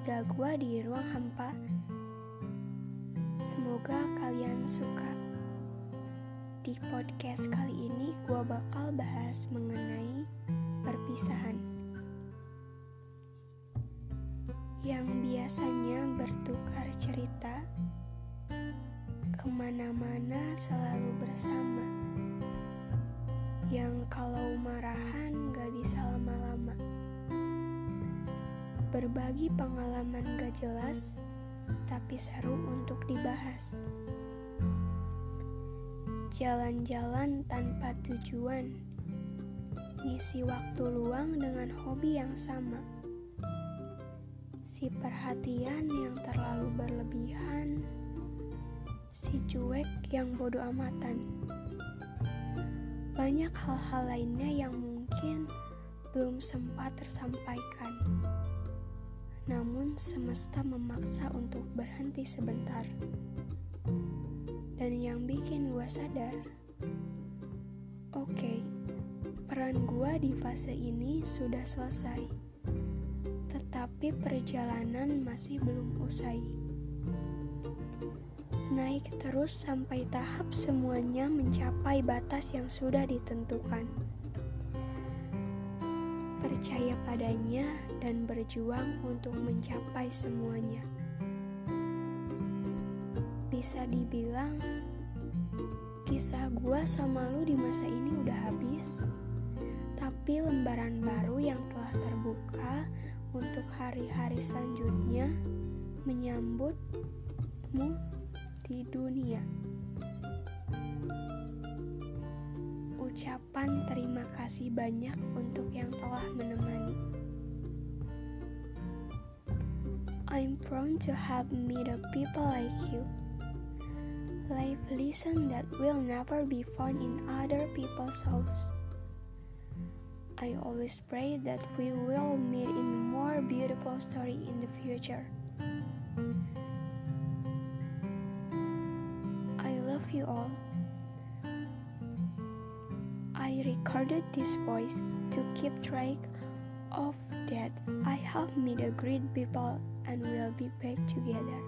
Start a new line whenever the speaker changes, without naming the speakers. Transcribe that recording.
ada gua di ruang hampa. Semoga kalian suka. Di podcast kali ini gua bakal bahas mengenai perpisahan. Yang biasanya bertukar cerita ke mana-mana selalu bersama. Berbagi pengalaman gak jelas, tapi seru untuk dibahas. Jalan-jalan tanpa tujuan, ngisi waktu luang dengan hobi yang sama. Si perhatian yang terlalu berlebihan, si cuek yang bodoh amatan. Banyak hal-hal lainnya yang mungkin belum sempat tersampaikan namun semesta memaksa untuk berhenti sebentar. Dan yang bikin gue sadar, oke, okay, peran gue di fase ini sudah selesai, tetapi perjalanan masih belum usai. Naik terus sampai tahap semuanya mencapai batas yang sudah ditentukan percaya padanya, dan berjuang untuk mencapai semuanya. Bisa dibilang, kisah gua sama lu di masa ini udah habis, tapi lembaran baru yang telah terbuka untuk hari-hari selanjutnya menyambutmu di dunia. Ucapan terima kasih banyak untuk yang telah menemani. I'm proud to have met a people like you. Life lesson that will never be found in other people's souls. I always pray that we will meet in more beautiful story in the future. I love you all. I recorded this voice to keep track of that I have met a great people and will be back together.